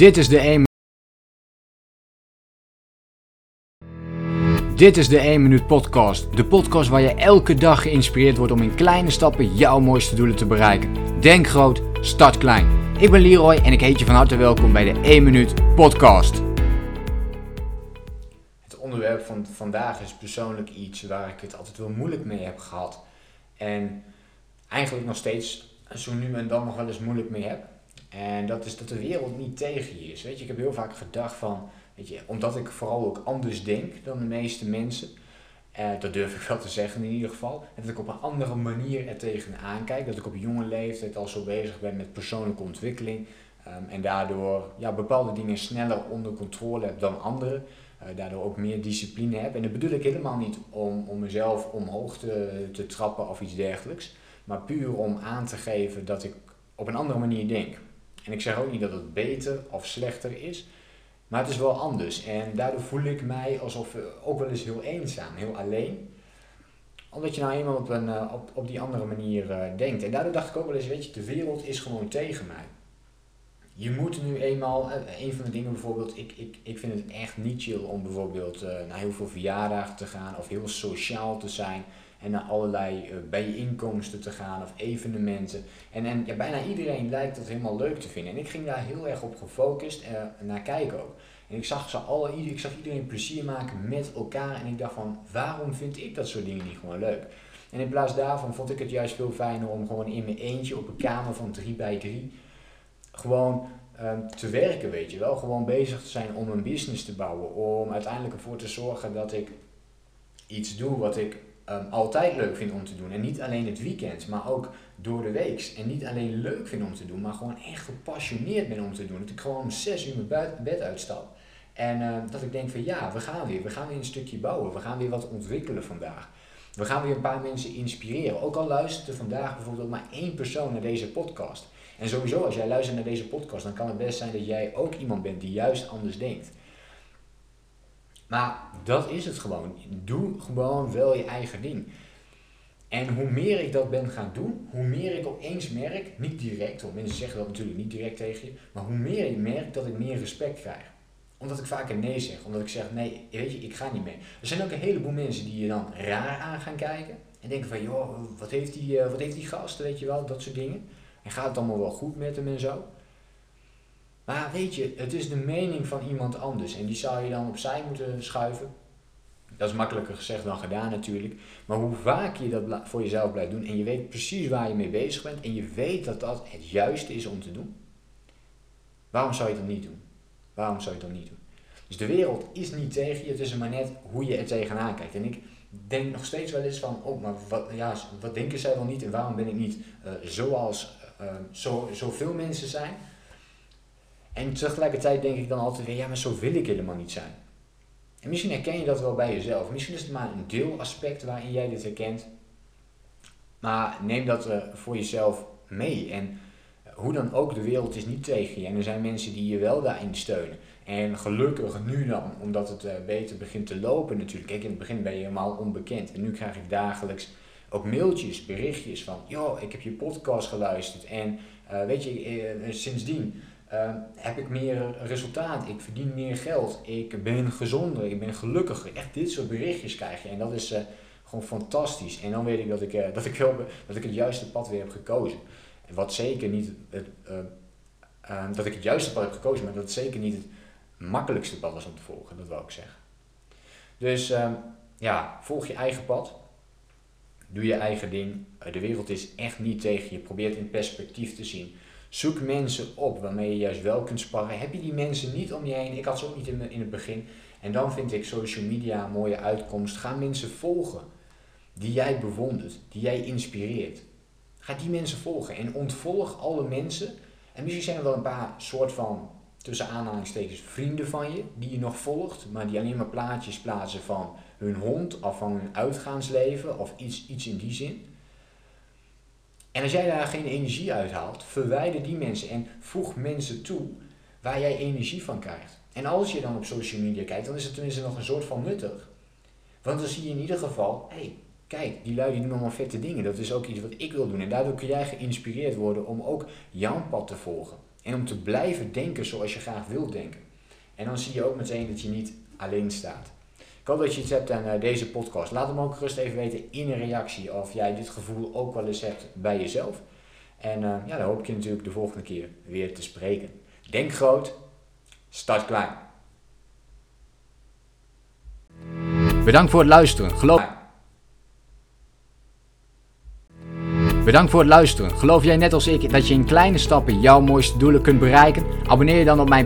Dit is de 1 Dit is de 1 minuut podcast. De podcast waar je elke dag geïnspireerd wordt om in kleine stappen jouw mooiste doelen te bereiken. Denk groot, start klein. Ik ben Leroy en ik heet je van harte welkom bij de 1 minuut podcast. Het onderwerp van vandaag is persoonlijk iets waar ik het altijd wel moeilijk mee heb gehad. En eigenlijk nog steeds zo nu en dan nog wel eens moeilijk mee heb. En dat is dat de wereld niet tegen je is. Weet je, ik heb heel vaak gedacht van, weet je, omdat ik vooral ook anders denk dan de meeste mensen. Eh, dat durf ik wel te zeggen in ieder geval. Dat ik op een andere manier er tegenaan kijk. Dat ik op jonge leeftijd al zo bezig ben met persoonlijke ontwikkeling. Um, en daardoor ja, bepaalde dingen sneller onder controle heb dan anderen. Uh, daardoor ook meer discipline heb. En dat bedoel ik helemaal niet om, om mezelf omhoog te, te trappen of iets dergelijks. Maar puur om aan te geven dat ik op een andere manier denk. En ik zeg ook niet dat het beter of slechter is, maar het is wel anders. En daardoor voel ik mij alsof ook wel eens heel eenzaam, heel alleen. Omdat je nou eenmaal op, een, eh, op, op die andere manier uh, denkt. En daardoor dacht ik ook wel eens, weet je, de wereld is gewoon tegen mij. Je moet nu eenmaal, uh, een van de dingen bijvoorbeeld, ik, ik, ik vind het echt niet chill om bijvoorbeeld naar heel veel verjaardagen te gaan of heel sociaal te zijn en naar allerlei uh, bijeenkomsten te gaan of evenementen. En, en ja, bijna iedereen lijkt dat helemaal leuk te vinden. En ik ging daar heel erg op gefocust uh, naar kijken ook. En ik zag, ze alle, ik zag iedereen plezier maken met elkaar. En ik dacht van, waarom vind ik dat soort dingen niet gewoon leuk? En in plaats daarvan vond ik het juist veel fijner om gewoon in mijn eentje op een kamer van 3 bij 3 gewoon um, te werken, weet je wel. Gewoon bezig te zijn om een business te bouwen. Om uiteindelijk ervoor te zorgen dat ik iets doe wat ik um, altijd leuk vind om te doen. En niet alleen het weekend, maar ook door de week. En niet alleen leuk vind om te doen, maar gewoon echt gepassioneerd ben om te doen. Dat ik gewoon om zes uur mijn bed uitstap. En uh, dat ik denk van ja, we gaan weer. We gaan weer een stukje bouwen. We gaan weer wat ontwikkelen vandaag. We gaan weer een paar mensen inspireren. Ook al luistert er vandaag bijvoorbeeld maar één persoon naar deze podcast. En sowieso, als jij luistert naar deze podcast, dan kan het best zijn dat jij ook iemand bent die juist anders denkt. Maar dat is het gewoon. Doe gewoon wel je eigen ding. En hoe meer ik dat ben gaan doen, hoe meer ik opeens merk, niet direct, want mensen zeggen dat natuurlijk niet direct tegen je, maar hoe meer ik merk dat ik meer respect krijg. Omdat ik vaker nee zeg, omdat ik zeg nee, weet je, ik ga niet mee. Er zijn ook een heleboel mensen die je dan raar aan gaan kijken en denken van, joh, wat heeft die, uh, wat heeft die gast, weet je wel, dat soort dingen. En gaat het allemaal wel goed met hem en zo. Maar weet je, het is de mening van iemand anders en die zou je dan opzij moeten schuiven. Dat is makkelijker gezegd dan gedaan natuurlijk. Maar hoe vaak je dat voor jezelf blijft doen en je weet precies waar je mee bezig bent en je weet dat dat het juiste is om te doen, waarom zou je dat niet doen? Waarom zou je dat niet doen? Dus de wereld is niet tegen je, het is maar net hoe je er tegenaan kijkt. En ik denk nog steeds wel eens van, oh, maar wat, ja, wat denken zij wel niet en waarom ben ik niet uh, zoals uh, zo, zoveel mensen zijn? En tegelijkertijd denk ik dan altijd weer, ja, maar zo wil ik helemaal niet zijn. En misschien herken je dat wel bij jezelf. Misschien is het maar een deelaspect waarin jij dit herkent. Maar neem dat uh, voor jezelf mee. En hoe dan ook, de wereld is niet tegen je. En er zijn mensen die je wel daarin steunen. En gelukkig nu dan, omdat het uh, beter begint te lopen natuurlijk. Kijk, in het begin ben je helemaal onbekend. En nu krijg ik dagelijks ook mailtjes, berichtjes van... joh, ik heb je podcast geluisterd. En weet je, sindsdien uh, heb ik meer resultaat, ik verdien meer geld, ik ben gezonder, ik ben gelukkiger. Echt dit soort berichtjes krijg je en dat is uh, gewoon fantastisch. En dan weet ik dat ik, uh, dat, ik wel, dat ik het juiste pad weer heb gekozen. En wat zeker niet, het, dat ik het juiste pad heb gekozen, maar dat zeker niet het makkelijkste pad was om te volgen, dat wil ik zeggen. Dus ehm, ja, volg je eigen pad. Doe je eigen ding. De wereld is echt niet tegen je. Probeer het in perspectief te zien. Zoek mensen op waarmee je juist wel kunt sparren. Heb je die mensen niet om je heen? Ik had ze ook niet in, het begin. En dan vind ik social media een mooie uitkomst. Ga mensen volgen die jij bewondert, die jij inspireert. Ga die mensen volgen en ontvolg alle mensen. En misschien zijn er wel een paar soort van, tussen aanhalingstekens, vrienden van je die je nog volgt, maar die alleen maar plaatjes plaatsen van hun hond of van hun uitgaansleven of iets, iets in die zin. En als jij daar geen energie uit haalt, verwijder die mensen en voeg mensen toe waar jij energie van krijgt. En als je dan op social media kijkt, dan is het tenminste nog een soort van nuttig. Want dan zie je in ieder geval, hé, hey, kijk, die lui die doen allemaal vette dingen. Dat is ook iets wat ik wil doen. En daardoor kun jij geïnspireerd worden om ook jouw pad te volgen. En om te blijven denken zoals je graag wilt denken. En dan zie je ook meteen dat je niet alleen staat. Dat je iets hebt aan eh, deze podcast. Laat hem ook gerust even weten in een reactie of jij dit gevoel ook wel eens hebt bij jezelf. En uh, ja, dan hoop ik je natuurlijk de volgende keer weer te spreken. Denk groot, start klein. Bedankt voor het luisteren. Geloof... Bedankt voor het luisteren. Geloof jij net als ik dat je in kleine stappen jouw mooiste doelen kunt bereiken? Abonneer je dan op mijn